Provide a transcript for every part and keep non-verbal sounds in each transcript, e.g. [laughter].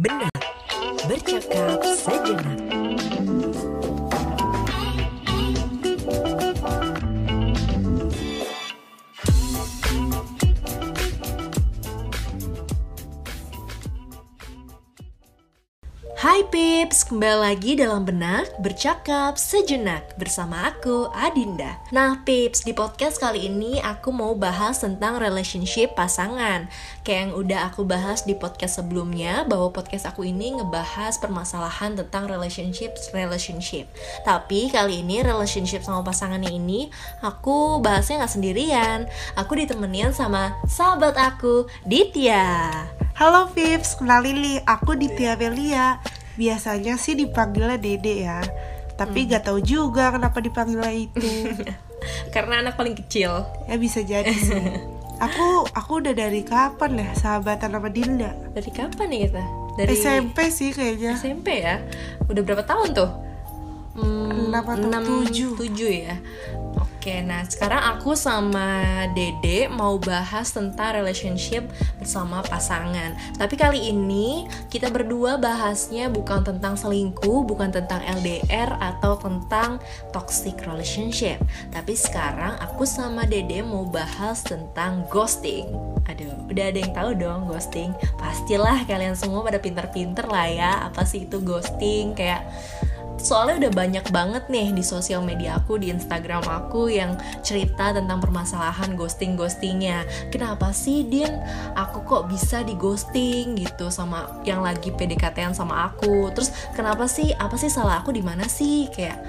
Benar, bercakap sejenak. Hai Pips, kembali lagi dalam benak bercakap sejenak bersama aku Adinda. Nah Pips, di podcast kali ini aku mau bahas tentang relationship pasangan. Kayak yang udah aku bahas di podcast sebelumnya bahwa podcast aku ini ngebahas permasalahan tentang relationship relationship. Tapi kali ini relationship sama pasangannya ini aku bahasnya nggak sendirian. Aku ditemenin sama sahabat aku Ditya. Halo Vips, kenalin Lili, aku Ditya Belia. Biasanya sih dipanggilnya Dede ya, tapi Hmm. gak tahu juga kenapa dipanggilnya itu. [laughs] Karena anak paling kecil. ya bisa jadi sih. [laughs] Aku aku udah dari kapan ya sahabatan sama Dinda? Dari kapan nih kita? Dari SMP sih kayaknya. SMP ya udah berapa tahun tuh Hmm, Enam atau enam, tujuh. tujuh ya oke nah sekarang aku sama Dede mau bahas tentang relationship bersama pasangan. Tapi kali ini kita berdua bahasnya bukan tentang selingkuh bukan tentang LDR atau tentang toxic relationship. Tapi sekarang aku sama Dede mau bahas tentang ghosting. Aduh, udah ada yang tahu dong ghosting. Pastilah kalian semua pada pinter-pinter lah ya. Apa sih itu ghosting? Kayak soalnya udah banyak banget nih di sosial media aku di Instagram aku yang cerita tentang permasalahan ghosting ghostingnya kenapa sih Din? Aku kok bisa di ghosting gitu sama yang lagi PDKT-an sama aku? Terus kenapa sih? Apa sih salah aku di mana sih? Kayak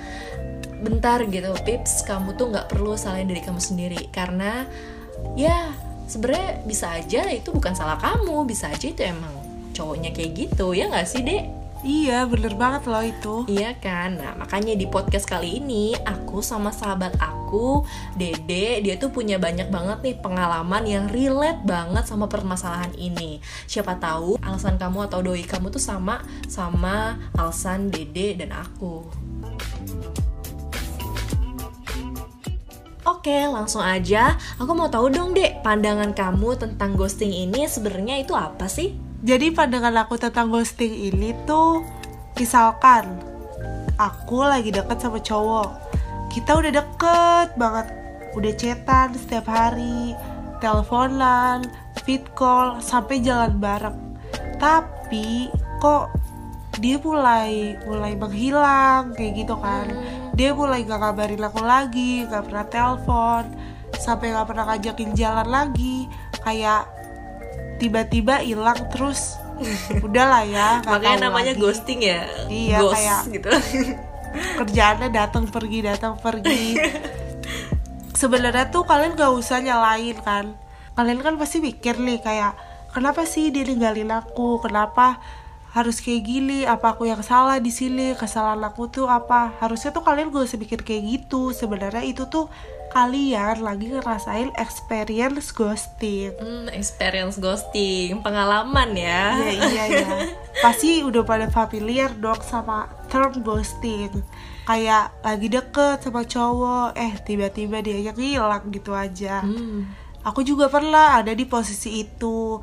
bentar gitu Pips kamu tuh nggak perlu salahin diri kamu sendiri. Karena ya sebenarnya bisa aja itu bukan salah kamu bisa aja itu emang cowoknya kayak gitu. Ya nggak sih dek Iya, bener banget loh itu. Iya kan, nah makanya di podcast kali ini aku sama sahabat aku Dede dia tuh punya banyak banget nih pengalaman yang relate banget sama permasalahan ini. Siapa tahu alasan kamu atau doi kamu tuh sama sama alasan Dede dan aku. Oke, langsung aja. Aku mau tahu dong, Dek, pandangan kamu tentang ghosting ini sebenarnya itu apa sih? Jadi pandangan aku tentang ghosting ini tuh misalkan aku lagi deket sama cowok. Kita udah deket banget. Udah chatan setiap hari, teleponan, fit call, sampai jalan bareng. Tapi kok dia mulai mulai menghilang kayak gitu kan. Dia mulai gak kabarin aku lagi, gak pernah telepon, sampai gak pernah ngajakin jalan lagi. Kayak tiba-tiba hilang terus udahlah ya Makanya namanya lagi. ghosting ya. Iya, Ghost kayak- gitu. kerjaannya datang pergi datang pergi sebenarnya tuh kalian gak usah nyalain kan kalian kan pasti mikir nih kayak kenapa sih dia ninggalin aku kenapa harus kayak gini apa aku yang salah di sini kesalahan aku tuh apa harusnya tuh kalian gak usah kayak gitu sebenarnya itu tuh kalian lagi ngerasain experience ghosting Hmm, experience ghosting, pengalaman ya. Iya iya iya. [laughs] Pasti udah pada familiar dong sama term ghosting. Kayak lagi deket sama cowok, eh tiba-tiba dia yang hilang gitu aja. Hmm. Aku juga pernah ada di posisi itu.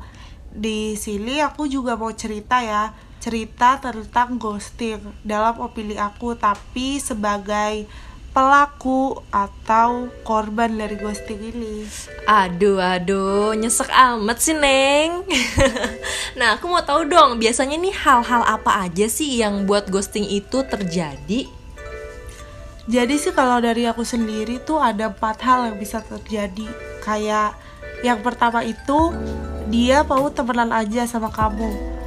Di sini aku juga mau cerita ya, cerita tentang ghosting dalam opini aku tapi sebagai pelaku atau korban dari ghosting ini. Aduh, aduh, nyesek amat sih, Neng. [laughs] nah, aku mau tahu dong, biasanya nih hal-hal apa aja sih yang buat ghosting itu terjadi? Jadi sih kalau dari aku sendiri tuh ada empat hal yang bisa terjadi. Kayak yang pertama itu dia mau temenan aja sama kamu.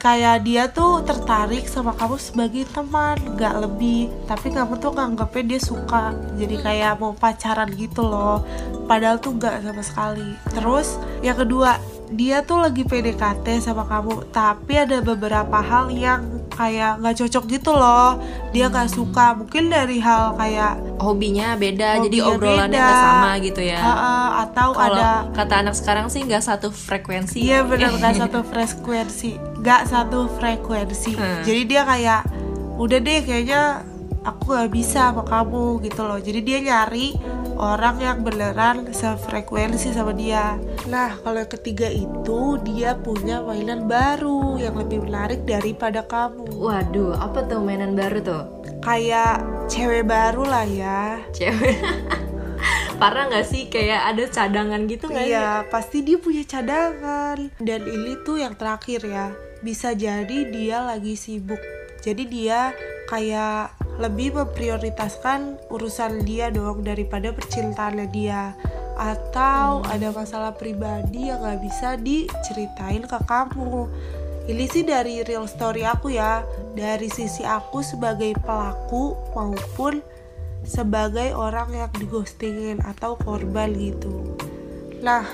Kayak dia tuh tertarik sama kamu sebagai teman, gak lebih. Tapi kamu tuh nganggapnya dia suka. Jadi kayak mau pacaran gitu loh. Padahal tuh gak sama sekali. Terus yang kedua, dia tuh lagi PDKT sama kamu. Tapi ada beberapa hal yang kayak gak cocok gitu loh. Dia gak suka. Mungkin dari hal kayak Hobinya beda, jadi Hobinya obrolannya beda. nggak sama gitu ya. "Ha-ha," atau Kalau ada kata anak sekarang sih nggak satu frekuensi. Iya benar gak [laughs] satu frekuensi, gak satu frekuensi. Hmm. Jadi dia kayak udah deh kayaknya aku gak bisa sama kamu gitu loh. Jadi dia nyari orang yang beneran sefrekuensi sama dia. Nah, kalau yang ketiga itu dia punya mainan baru yang lebih menarik daripada kamu. Waduh, apa tuh mainan baru tuh? Kayak cewek baru lah ya. Cewek. [laughs] Parah nggak sih kayak ada cadangan gitu nggak sih? Iya, pasti dia punya cadangan. Dan ini tuh yang terakhir ya. Bisa jadi dia lagi sibuk. Jadi dia kayak lebih memprioritaskan urusan dia dong daripada percintaannya dia. Atau Hmm. ada masalah pribadi yang nggak bisa diceritain ke kamu. Ini sih dari real story aku ya. Dari sisi aku sebagai pelaku maupun sebagai orang yang digostingin atau korban gitu. Nah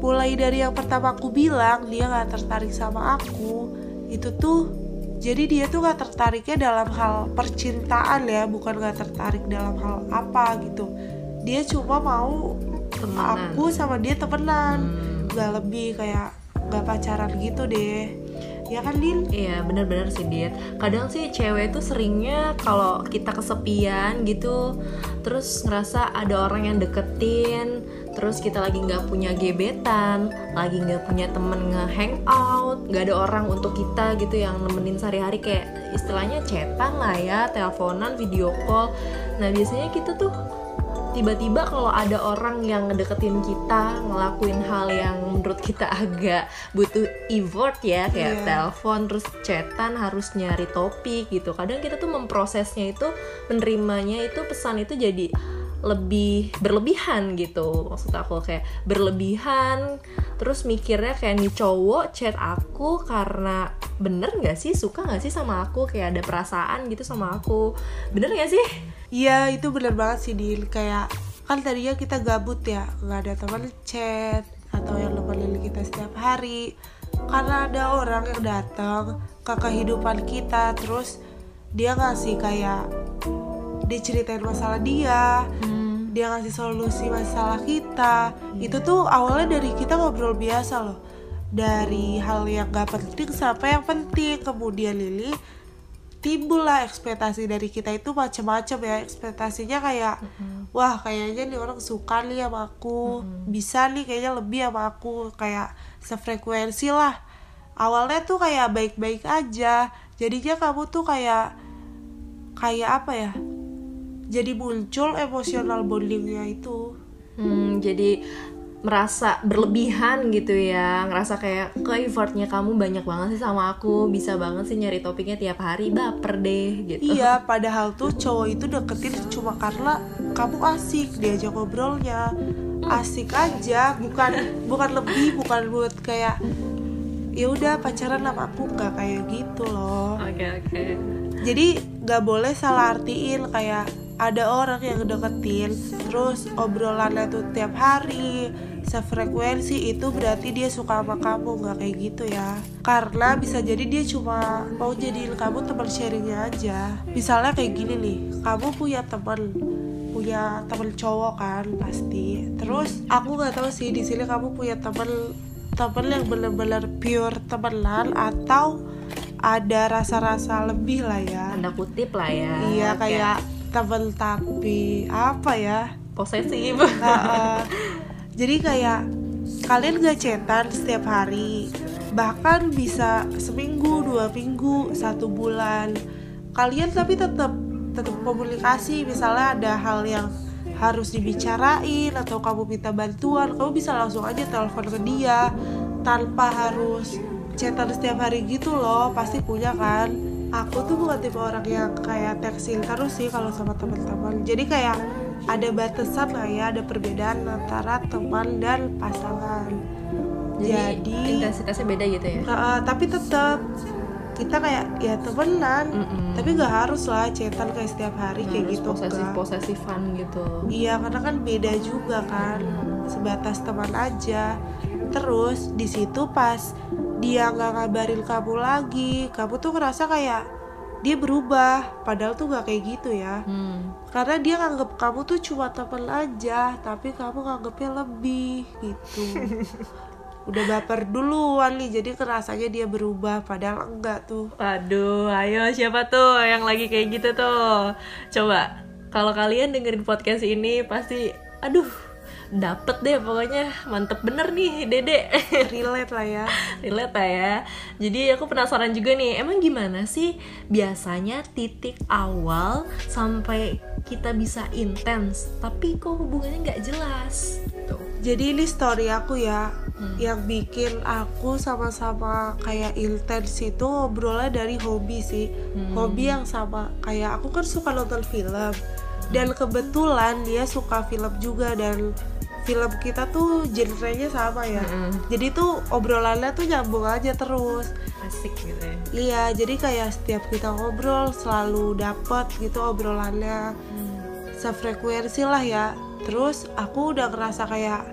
mulai dari yang pertama aku bilang dia nggak tertarik sama aku itu tuh jadi dia tuh nggak tertariknya dalam hal percintaan ya bukan nggak tertarik dalam hal apa gitu. Dia cuma mau Temenan. aku sama dia temenan. Hmm. nggak lebih kayak nggak pacaran gitu deh. Ya kan Din Iya bener-bener sih Dit. Kadang sih cewek tuh seringnya kalau kita kesepian gitu Terus ngerasa ada orang yang deketin Terus kita lagi nggak punya gebetan Lagi nggak punya temen nge-hangout Nggak ada orang untuk kita gitu yang nemenin sehari-hari. Kayak istilahnya chatan lah ya Teleponan, video call. Nah biasanya kita tuh tiba-tiba kalau ada orang yang ngedeketin kita ngelakuin hal yang menurut kita [laughs] agak butuh effort ya kayak Iya. telepon terus chatan harus nyari topik gitu. Kadang kita tuh memprosesnya itu menerimanya itu pesan itu jadi lebih berlebihan gitu. Maksud aku kayak berlebihan terus mikirnya kayak nih cowok chat aku karena bener nggak sih? Suka nggak sih sama aku? Kayak ada perasaan gitu sama aku. Bener nggak sih? Iya itu bener banget sih Din Kayak kan tadinya kita gabut ya nggak ada teman chat atau yang nemenin kita setiap hari. Karena ada orang yang datang ke kehidupan kita terus dia ngasih kayak dia ceritain masalah dia dia ngasih solusi masalah kita. Itu tuh awalnya dari kita ngobrol biasa loh. Dari hal yang gak penting sampai yang penting. Kemudian Lili timbullah ekspektasi dari kita itu macam-macam ya. Ekspektasinya kayak wah kayaknya nih orang suka nih sama aku. Bisa nih kayaknya lebih sama aku. Kayak sefrekuensi lah. Awalnya tuh kayak baik-baik aja. Jadinya kamu tuh kayak kayak apa ya jadi muncul emosional bondingnya itu. Hmm, jadi merasa berlebihan gitu ya. Ngerasa kayak ke effortnya kamu banyak banget sih sama aku? Bisa banget sih nyari topiknya tiap hari? Baper deh gitu. Iya, padahal tuh cowok itu deketin cuma karena kamu asik diajak ngobrolnya, asik aja, bukan bukan lebih, bukan buat kayak ya udah pacaran sama aku. Nggak kayak gitu loh. oke oke. Jadi nggak boleh salah artiin kayak ada orang yang deketin, terus obrolannya tuh tiap hari sefrekuensi itu berarti dia suka sama kamu nggak kayak gitu ya. Karena bisa jadi dia cuma mau jadiin kamu teman sharingnya aja. Misalnya kayak gini nih kamu punya teman punya temen cowok kan pasti. Terus aku nggak tahu sih di sini kamu punya temen temen yang bener-bener pure temenan atau ada rasa-rasa lebih lah ya. Tanda kutip lah ya. Iya kayak temen tapi apa ya? Posesif. Heeh. [laughs] jadi kayak kalian gak cetan setiap hari bahkan bisa seminggu dua minggu satu bulan. Kalian tapi tetap tetap komunikasi misalnya ada hal yang harus dibicarain atau kamu minta bantuan kamu bisa langsung aja telepon ke dia tanpa harus chatan setiap hari gitu loh pasti punya kan aku tuh bukan tipe orang yang kayak texting terus sih kalau sama teman-teman. Jadi kayak ada batasan lah ya ada perbedaan antara teman dan pasangan. Jadi, jadi intensitasnya beda gitu ya? Uh, tapi tetap kita kayak ya temenan. Mm-mm. tapi nggak harus lah chatan kayak setiap hari kayak Harus gitu posesif posesifan gitu. Iya karena kan beda juga kan sebatas teman aja. Terus di situ pas dia nggak ngabarin kamu lagi, kamu tuh ngerasa kayak dia berubah, padahal tuh nggak kayak gitu ya. hmm. Karena dia nganggep kamu tuh cuma teman aja, tapi kamu nganggepnya lebih gitu. [laughs] Udah baper duluan nih, jadi kerasanya dia berubah, padahal enggak tuh. Waduh, ayo siapa tuh yang lagi kayak gitu tuh? Coba kalau kalian dengerin podcast ini pasti aduh dapet deh pokoknya. Mantep bener nih dede. Relate lah ya. [laughs] Relate lah ya. Jadi aku penasaran juga nih emang gimana sih biasanya titik awal sampai kita bisa intens tapi kok hubungannya nggak jelas? Tuh. Jadi ini story aku ya hmm. yang bikin aku sama-sama kayak intens itu ngobrolnya dari hobi sih. Hmm. hobi yang sama kayak aku kan suka nonton film. Dan kebetulan dia suka film juga dan film kita tuh genrenya sama ya. Mm-hmm. jadi tuh obrolannya tuh nyambung aja terus. Asik gitu ya. Iya jadi kayak setiap kita ngobrol selalu dapet gitu obrolannya. Mm. sefrekuensi lah ya. Terus aku udah ngerasa kayak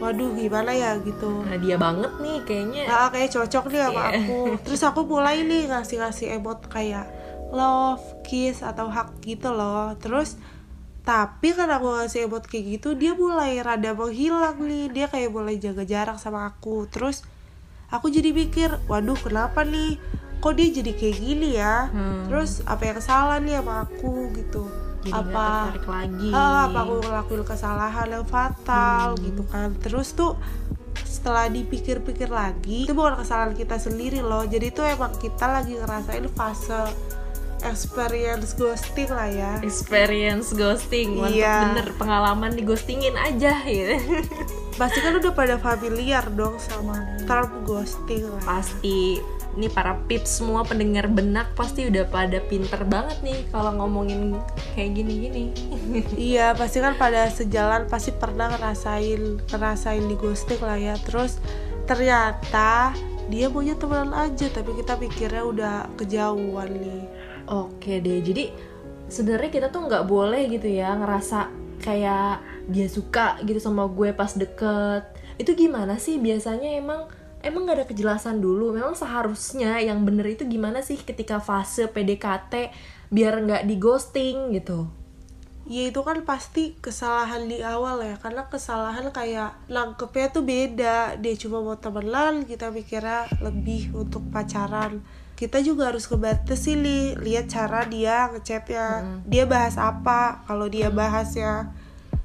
waduh gimana ya? gitu. Nah, dia banget nih kayaknya. Nah, kayak cocok nih sama yeah. aku. [laughs] Terus aku mulai nih ngasih-ngasih emot kayak love kiss atau hug gitu loh. Terus tapi kan aku ngasih emot kayak gitu dia mulai rada menghilang nih. Dia kayak mulai jaga jarak sama aku. Terus aku jadi mikir waduh kenapa nih? Kok dia jadi kayak gini ya? Hmm. terus apa yang salah nih sama aku gitu. Jadi apa lagi. Uh, apa aku ngelakuin kesalahan yang fatal hmm. gitu kan. Terus tuh setelah dipikir-pikir lagi itu bukan kesalahan kita sendiri loh. Jadi tuh emang kita lagi ngerasain fase experience ghosting lah ya. Experience ghosting mantap iya. bener. Pengalaman di ghostingin aja ya [laughs] pasti kan udah pada familiar dong sama term ghosting lah. Pasti. Ini para pips semua pendengar benak pasti udah pada pinter banget nih kalau ngomongin kayak gini-gini. [laughs] Iya pasti kan pada sejalan pasti pernah ngerasain ngerasain di ghosting lah ya. Terus ternyata dia punya teman aja tapi kita pikirnya udah kejauhan nih Oke deh, jadi sebenarnya kita tuh nggak boleh gitu ya ngerasa kayak dia suka gitu sama gue pas deket. Itu gimana sih biasanya emang emang nggak ada kejelasan dulu. Memang seharusnya yang bener itu gimana sih ketika fase PDKT biar nggak di ghosting gitu ya itu kan pasti kesalahan di awal ya karena kesalahan kayak nangkepnya tuh beda dia cuma mau temenan kita mikirnya lebih untuk pacaran kita juga harus sih nih lihat cara dia ngechatnya. Hmm. dia bahas apa? Kalau dia bahas ya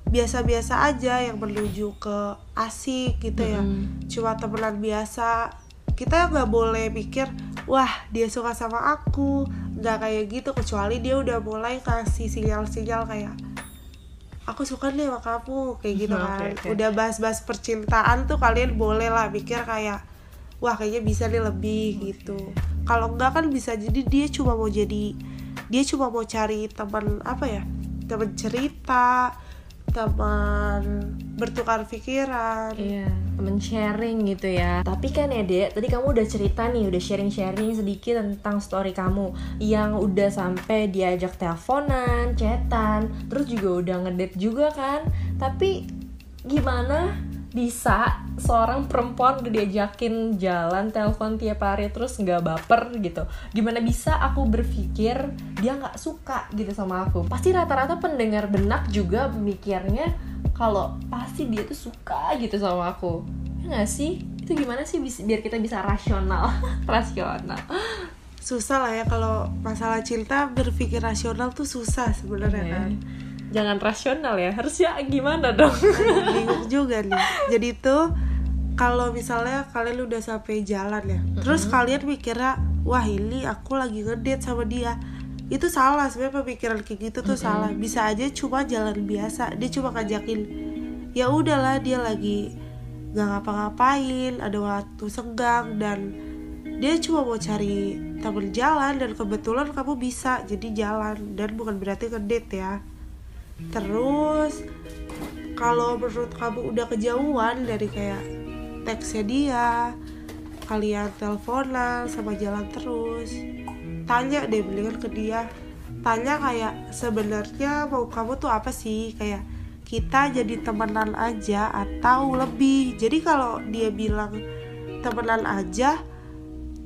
biasa-biasa aja yang menuju ke asik gitu ya. Hmm. cuma temenan biasa. Kita nggak boleh pikir wah dia suka sama aku. Nggak kayak gitu kecuali dia udah mulai kasih sinyal-sinyal kayak aku suka nih sama kamu kayak gitu [laughs] kan. okay, okay. udah bahas-bahas percintaan tuh kalian boleh lah pikir kayak wah kayaknya bisa nih lebih okay. gitu kalau enggak kan bisa jadi dia cuma mau jadi dia cuma mau cari teman apa ya teman cerita teman bertukar pikiran. Iya teman sharing gitu ya. Tapi kan ya dek tadi kamu udah cerita nih udah sharing sharing sedikit tentang story kamu yang udah sampai diajak teleponan chatan terus juga udah ngedate juga kan. Tapi gimana bisa seorang perempuan udah diajakin jalan telepon tiap hari terus nggak baper gitu. Gimana bisa aku berpikir dia nggak suka gitu sama aku? Pasti rata-rata pendengar benak juga mikirnya kalau pasti dia tuh suka gitu sama aku. Ya nggak sih? Itu gimana sih biar kita bisa rasional? [laughs] Rasional. Susah lah ya kalau masalah cinta berpikir rasional tuh susah sebenarnya yeah. kan jangan rasional ya. Harusnya gimana dong? Bingung [laughs] juga nih. Jadi tuh kalau misalnya kalian udah sampai jalan ya mm-hmm. terus kalian mikirnya wah ini aku lagi ngedate sama dia. Itu salah sebenarnya pemikiran kayak gitu tuh mm-hmm. salah. Bisa aja cuma jalan biasa. Dia cuma ngajakin ya udahlah dia lagi gak ngapa-ngapain ada waktu senggang dan dia cuma mau cari temen jalan dan kebetulan kamu bisa jadi jalan. Dan bukan berarti ngedate ya terus kalau menurut kamu udah kejauhan dari kayak teksnya dia kalian teleponan sama jalan terus tanya deh mendingan ke dia. Tanya kayak sebenarnya mau kamu tuh apa sih? Kayak kita jadi temenan aja atau lebih. Jadi kalau dia bilang temenan aja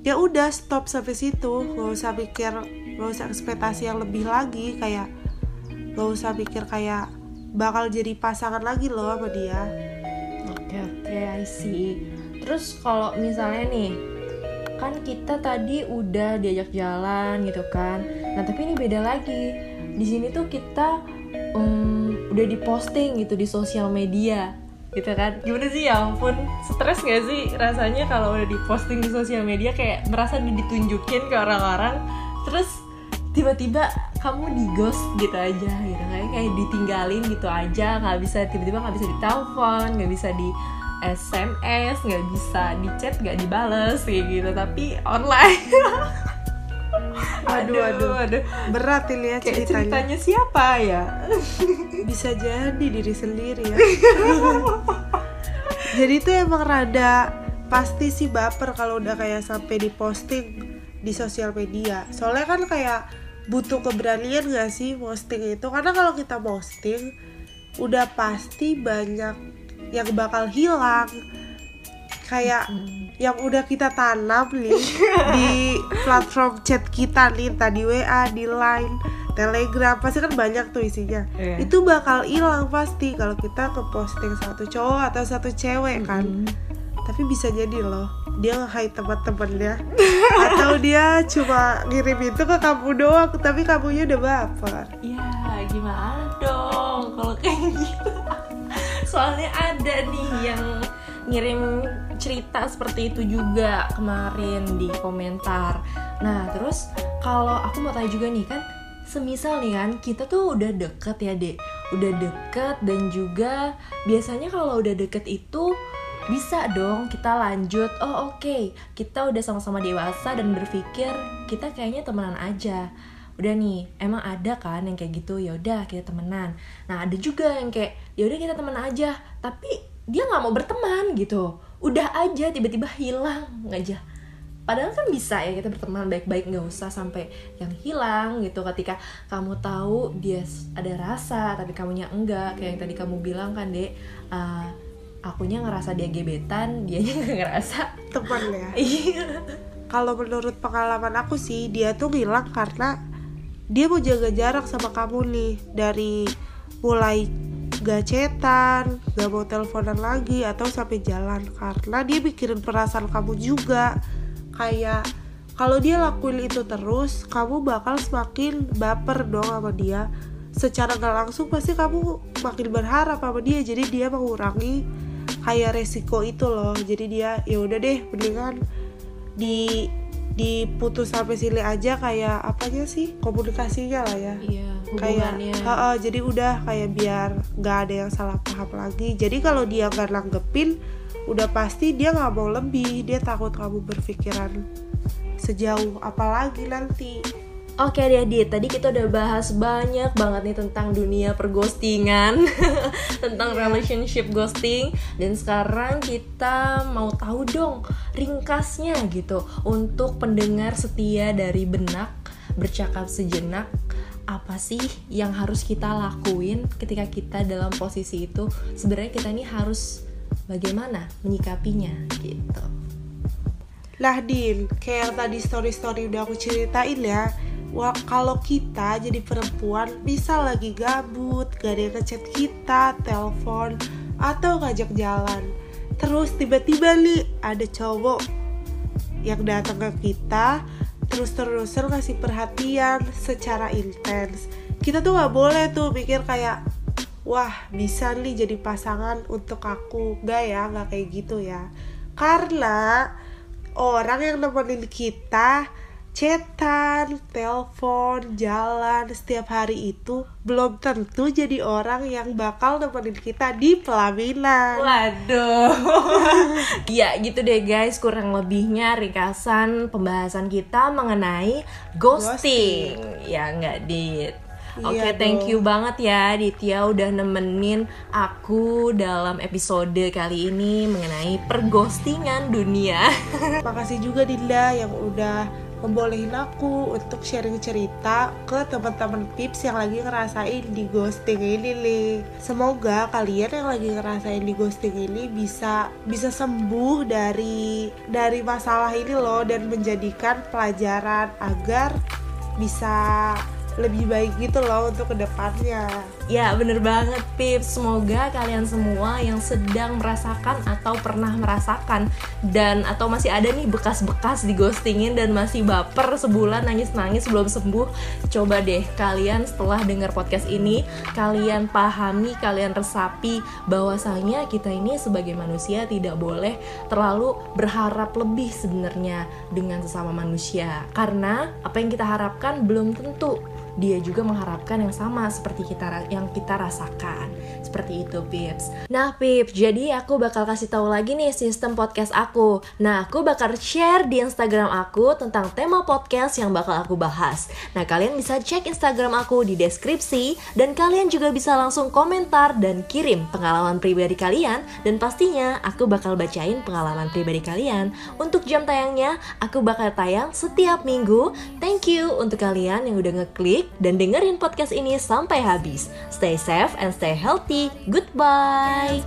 ya udah stop sampai situ. Gak usah pikir gak usah ekspektasi yang lebih lagi. Kayak gak usah pikir kayak bakal jadi pasangan lagi loh sama dia. Oke okay, oke okay, I see. Terus kalau misalnya nih kan kita tadi udah diajak jalan gitu kan. Nah tapi ini beda lagi. Di sini tuh kita um, udah diposting gitu di sosial media gitu kan. Gimana sih? Ya ampun stres gak sih rasanya kalau udah diposting di sosial media kayak merasa ditunjukin ke orang-orang. Terus tiba-tiba kamu di ghost gitu aja gitu kayak kayak ditinggalin gitu aja nggak bisa tiba-tiba nggak bisa ditelepon nggak bisa di SMS nggak bisa di chat nggak dibales kayak gitu tapi online [laughs] aduh, aduh, aduh. Berat ini ya Kayak ceritanya. ceritanya siapa ya? [laughs] Bisa jadi diri sendiri ya. [laughs] jadi itu emang rada pasti sih baper kalau udah kayak sampai diposting di sosial media. Soalnya kan kayak butuh keberanian gak sih posting itu? Karena kalau kita posting udah pasti banyak yang bakal hilang. Kayak yang udah kita tanam nih di [laughs] platform chat kita nih tadi WA di Line Telegram pasti kan banyak tuh isinya Iya. itu bakal hilang pasti kalau kita ke posting satu cowok atau satu cewek kan tapi bisa jadi loh dia nge-hide teman-temannya. [laughs] Atau dia cuma ngirim itu ke kamu doang tapi kamunya udah baper. Ya gimana dong kalau kayak gitu? [laughs] Soalnya ada nih yang ngirim cerita seperti itu juga kemarin di komentar. Nah terus kalau aku mau tanya juga nih kan Semisal nih kan kita tuh udah deket ya dek? Udah deket dan juga biasanya kalau udah deket itu bisa dong kita lanjut. Oh oke. Kita udah sama-sama dewasa dan berpikir kita kayaknya temenan aja. Udah nih emang ada kan yang kayak gitu? Ya udah kita temenan. Nah ada juga yang kayak ya udah kita temen aja. Tapi dia nggak mau berteman gitu. Udah aja tiba-tiba hilang. Aja padahal kan bisa ya kita berteman baik-baik nggak usah sampai yang hilang gitu. Ketika kamu tahu dia ada rasa tapi kamunya enggak kayak yang tadi kamu bilang kan dek uh, akunya ngerasa dia gebetan dianya nggak ngerasa. Teman ya? [laughs] Iya. Kalau menurut pengalaman aku sih dia tuh ngilang karena dia mau jaga jarak sama kamu nih. Dari mulai gak cetan, gak mau teleponan lagi atau sampai jalan. Karena dia mikirin perasaan kamu juga. Kayak kalau dia lakuin itu terus kamu bakal semakin baper dong sama dia. Secara gak langsung pasti kamu makin berharap sama dia. Jadi dia mengurangi kayak resiko itu loh. Jadi dia ya udah deh mendingan di diputus sampai sini aja kayak apanya sih? Komunikasinya lah ya. Iya kayak hubungannya. "Ha-ha, jadi udah kayak biar nggak ada yang salah paham lagi. Jadi kalau dia nggak nanggepin udah pasti dia nggak mau lebih. Dia takut kamu berpikiran sejauh apalagi nanti Oke deh Dit, tadi kita udah bahas banyak banget nih tentang dunia perghostingan [laughs] Tentang relationship ghosting Dan sekarang kita mau tahu dong ringkasnya gitu Untuk pendengar setia dari benak Bercakap sejenak apa sih yang harus kita lakuin ketika kita dalam posisi itu? Sebenarnya kita ini harus bagaimana menyikapinya gitu. Lah Din, kayak tadi story-story udah aku ceritain ya Kalau kita jadi perempuan bisa lagi gabut, gak ada yang ngechat kita, telepon, atau ngajak jalan. Terus tiba-tiba nih ada cowok yang datang ke kita terus-terusan ngasih perhatian secara intens. Kita tuh gak boleh tuh mikir kayak Wah bisa nih jadi pasangan untuk aku. Gak ya, gak kayak gitu ya. Karena orang yang nemenin kita chatan, telepon, jalan setiap hari itu belum tentu jadi orang yang bakal nemenin kita di pelaminan. Waduh. [laughs] ya gitu deh guys, kurang lebihnya ringkasan pembahasan kita mengenai ghosting. Ya nggak dit. Oke, Iya thank you banget ya Ditya udah nemenin aku dalam episode kali ini mengenai perghostingan dunia. [laughs] Makasih juga Dinda yang udah membolehin aku untuk sharing cerita ke teman-teman pips yang lagi ngerasain di ghosting ini nih. Semoga kalian yang lagi ngerasain di ghosting ini bisa bisa sembuh dari dari masalah ini loh dan menjadikan pelajaran agar bisa lebih baik gitu loh untuk ke depannya. Ya bener banget Pip. Semoga kalian semua yang sedang merasakan atau pernah merasakan Dan atau masih ada nih bekas-bekas di ghostingin dan masih baper sebulan nangis-nangis belum sembuh Coba deh kalian setelah dengar podcast ini Kalian pahami, kalian resapi bahwasanya kita ini sebagai manusia tidak boleh terlalu berharap lebih sebenarnya dengan sesama manusia. Karena apa yang kita harapkan belum tentu dia juga mengharapkan yang sama seperti kita yang kita rasakan. Seperti itu, Pips. Nah, Pips, jadi aku bakal kasih tahu lagi nih sistem podcast aku. Nah, aku bakal share di Instagram aku tentang tema podcast yang bakal aku bahas. Nah, kalian bisa cek Instagram aku di deskripsi dan kalian juga bisa langsung komentar dan kirim pengalaman pribadi kalian dan pastinya aku bakal bacain pengalaman pribadi kalian. Untuk jam tayangnya, aku bakal tayang setiap minggu. Thank you untuk kalian yang udah ngeklik dan dengerin podcast ini sampai habis. Stay safe and stay healthy. goodbye.